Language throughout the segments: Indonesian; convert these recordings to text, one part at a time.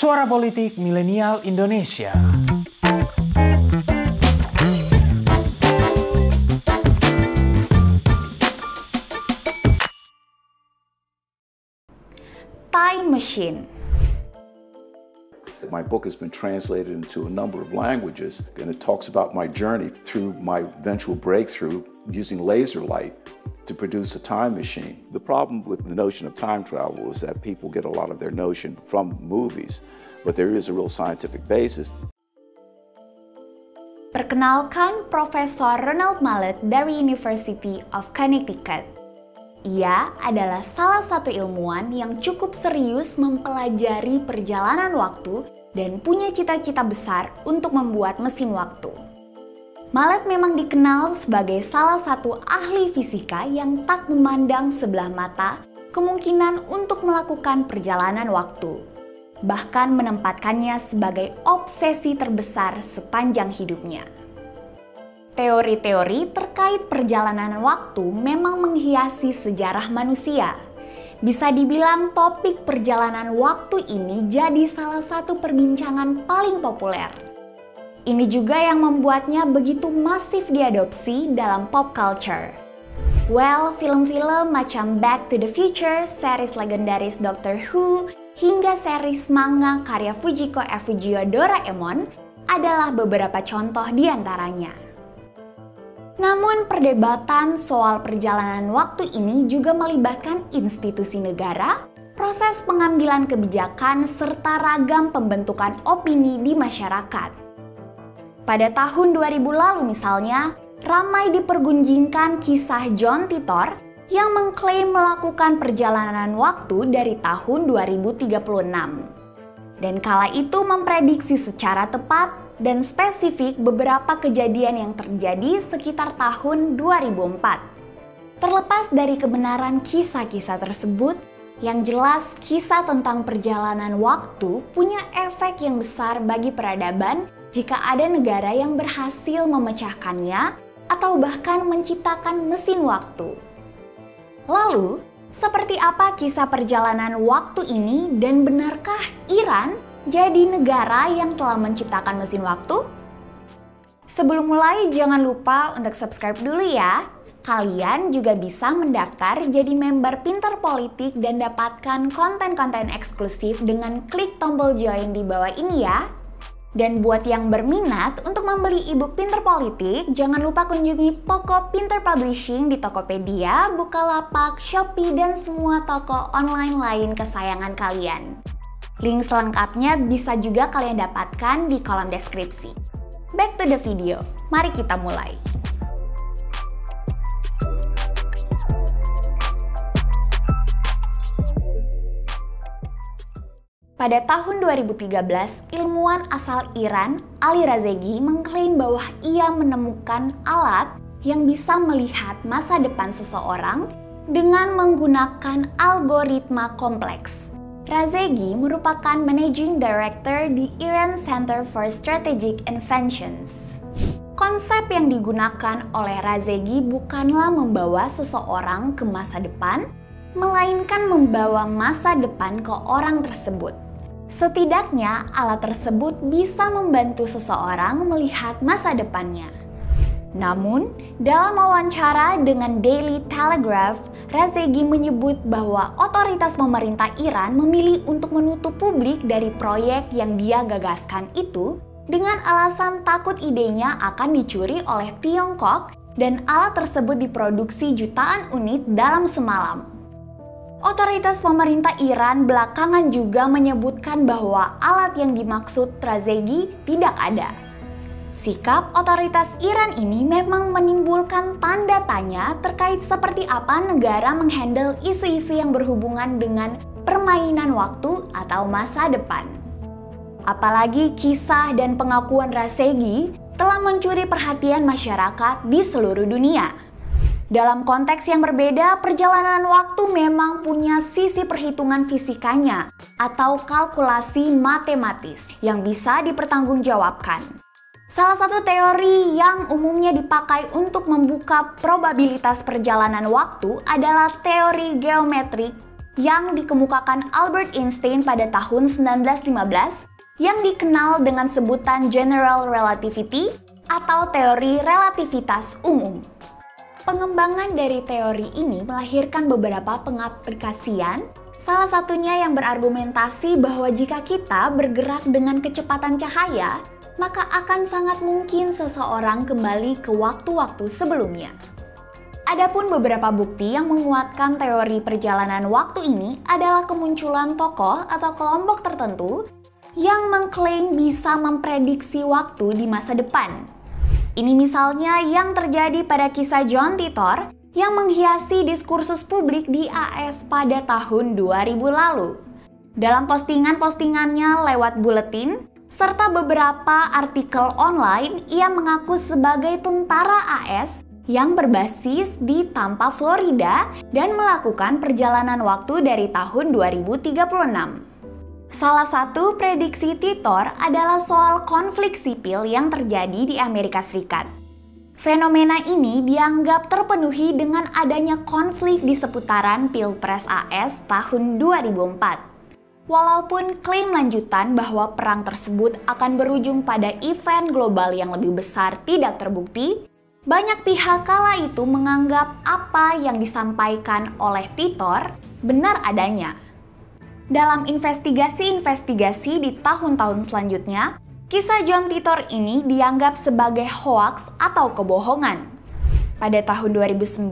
Suara Politik Milenial Indonesia. Time Machine My book has been translated into a number of languages, and it talks about my journey through my eventual breakthrough using laser light to produce a time machine. The problem with the notion of time travel is that people get a lot of their notion from movies, but there is a real scientific basis. Perkenalkan Profesor Ronald Mallet dari University of Connecticut. Ia adalah salah satu ilmuwan yang cukup serius mempelajari perjalanan waktu dan punya cita-cita besar untuk membuat mesin waktu. Mallet memang dikenal sebagai salah satu ahli fisika yang tak memandang sebelah mata kemungkinan untuk melakukan perjalanan waktu. Bahkan menempatkannya sebagai obsesi terbesar sepanjang hidupnya. Teori-teori terkait perjalanan waktu memang menghiasi sejarah manusia. Bisa dibilang topik perjalanan waktu ini jadi salah satu perbincangan paling populer. Ini juga yang membuatnya begitu masif diadopsi dalam pop culture. Well, film-film macam Back to the Future, series legendaris Doctor Who, hingga series manga karya Fujiko F. Fujio Doraemon adalah beberapa contoh di antaranya. Namun perdebatan soal perjalanan waktu ini juga melibatkan institusi negara, proses pengambilan kebijakan, serta ragam pembentukan opini di masyarakat. Pada tahun 2000 lalu misalnya, ramai dipergunjingkan kisah John Titor yang mengklaim melakukan perjalanan waktu dari tahun 2036. Dan kala itu memprediksi secara tepat dan spesifik beberapa kejadian yang terjadi sekitar tahun 2004. Terlepas dari kebenaran kisah-kisah tersebut, yang jelas kisah tentang perjalanan waktu punya efek yang besar bagi peradaban jika ada negara yang berhasil memecahkannya atau bahkan menciptakan mesin waktu. Lalu, seperti apa kisah perjalanan waktu ini dan benarkah Iran jadi negara yang telah menciptakan mesin waktu? Sebelum mulai, jangan lupa untuk subscribe dulu ya. Kalian juga bisa mendaftar jadi member Pinter Politik dan dapatkan konten-konten eksklusif dengan klik tombol join di bawah ini ya. Dan buat yang berminat untuk membeli ebook Pinter Politik, jangan lupa kunjungi toko Pinter Publishing di Tokopedia, Bukalapak, Shopee, dan semua toko online lain kesayangan kalian. Link selengkapnya bisa juga kalian dapatkan di kolom deskripsi. Back to the video, mari kita mulai. Pada tahun 2013, ilmuwan asal Iran, Ali Razegi, mengklaim bahwa ia menemukan alat yang bisa melihat masa depan seseorang dengan menggunakan algoritma kompleks. Razegi merupakan Managing Director di Iran Center for Strategic Inventions. Konsep yang digunakan oleh Razegi bukanlah membawa seseorang ke masa depan, melainkan membawa masa depan ke orang tersebut. Setidaknya, alat tersebut bisa membantu seseorang melihat masa depannya. Namun, dalam wawancara dengan Daily Telegraph, Razegi menyebut bahwa otoritas pemerintah Iran memilih untuk menutup publik dari proyek yang dia gagaskan itu dengan alasan takut idenya akan dicuri oleh Tiongkok dan alat tersebut diproduksi jutaan unit dalam semalam. Otoritas pemerintah Iran belakangan juga menyebutkan bahwa alat yang dimaksud Razegi tidak ada. Sikap otoritas Iran ini memang menimbulkan tanda tanya terkait seperti apa negara menghandle isu-isu yang berhubungan dengan permainan waktu atau masa depan. Apalagi kisah dan pengakuan Razegi telah mencuri perhatian masyarakat di seluruh dunia. Dalam konteks yang berbeda, perjalanan waktu memang punya sisi perhitungan fisikanya atau kalkulasi matematis yang bisa dipertanggungjawabkan. Salah satu teori yang umumnya dipakai untuk membuka probabilitas perjalanan waktu adalah teori geometrik yang dikemukakan Albert Einstein pada tahun 1915 yang dikenal dengan sebutan General Relativity atau teori relativitas umum. Pengembangan dari teori ini melahirkan beberapa pengaplikasian, salah satunya yang berargumentasi bahwa jika kita bergerak dengan kecepatan cahaya, maka akan sangat mungkin seseorang kembali ke waktu-waktu sebelumnya. Adapun beberapa bukti yang menguatkan teori perjalanan waktu ini adalah kemunculan tokoh atau kelompok tertentu yang mengklaim bisa memprediksi waktu di masa depan. Ini misalnya yang terjadi pada kisah John Titor yang menghiasi diskursus publik di AS pada tahun 2000 lalu. Dalam postingan-postingannya lewat buletin, serta beberapa artikel online, ia mengaku sebagai tentara AS yang berbasis di Tampa, Florida dan melakukan perjalanan waktu dari tahun 2036. Salah satu prediksi Titor adalah soal konflik sipil yang terjadi di Amerika Serikat. Fenomena ini dianggap terpenuhi dengan adanya konflik di seputaran Pilpres AS tahun 2004. Walaupun klaim lanjutan bahwa perang tersebut akan berujung pada event global yang lebih besar tidak terbukti, banyak pihak kala itu menganggap apa yang disampaikan oleh Titor benar adanya. Dalam investigasi-investigasi di tahun-tahun selanjutnya, kisah John Titor ini dianggap sebagai hoaks atau kebohongan. Pada tahun 2009,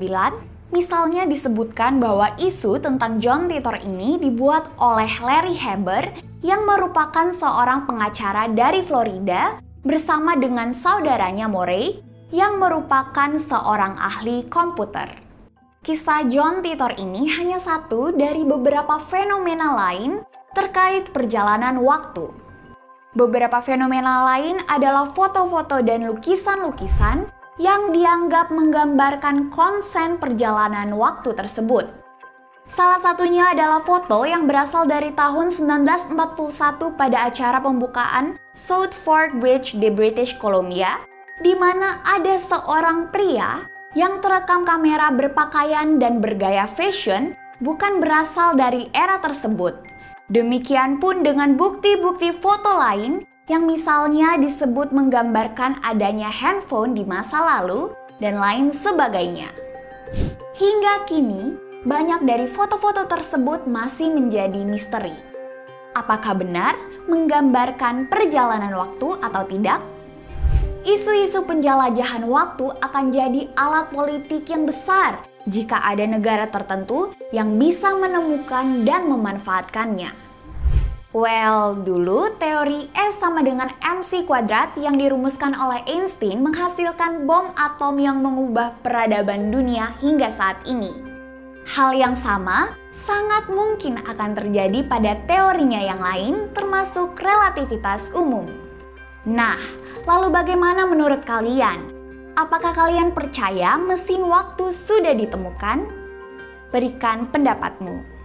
misalnya disebutkan bahwa isu tentang John Titor ini dibuat oleh Larry Haber yang merupakan seorang pengacara dari Florida bersama dengan saudaranya Morey yang merupakan seorang ahli komputer. Kisah John Titor ini hanya satu dari beberapa fenomena lain terkait perjalanan waktu. Beberapa fenomena lain adalah foto-foto dan lukisan-lukisan yang dianggap menggambarkan konsen perjalanan waktu tersebut. Salah satunya adalah foto yang berasal dari tahun 1941 pada acara pembukaan South Fork Bridge di British Columbia, di mana ada seorang pria yang terekam kamera berpakaian dan bergaya fashion bukan berasal dari era tersebut. Demikian pun dengan bukti-bukti foto lain yang misalnya disebut menggambarkan adanya handphone di masa lalu dan lain sebagainya. Hingga kini, banyak dari foto-foto tersebut masih menjadi misteri. Apakah benar menggambarkan perjalanan waktu atau tidak? Isu-isu penjelajahan waktu akan jadi alat politik yang besar jika ada negara tertentu yang bisa menemukan dan memanfaatkannya. Well, dulu teori S sama dengan MC kuadrat yang dirumuskan oleh Einstein menghasilkan bom atom yang mengubah peradaban dunia hingga saat ini. Hal yang sama sangat mungkin akan terjadi pada teorinya yang lain termasuk relativitas umum. Nah, lalu bagaimana menurut kalian? Apakah kalian percaya mesin waktu sudah ditemukan? Berikan pendapatmu.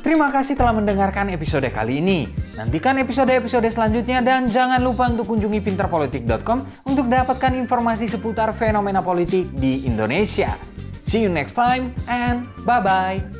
Terima kasih telah mendengarkan episode kali ini. Nantikan episode-episode selanjutnya dan jangan lupa untuk kunjungi pinterpolitik.com untuk dapatkan informasi seputar fenomena politik di Indonesia. See you next time and bye-bye.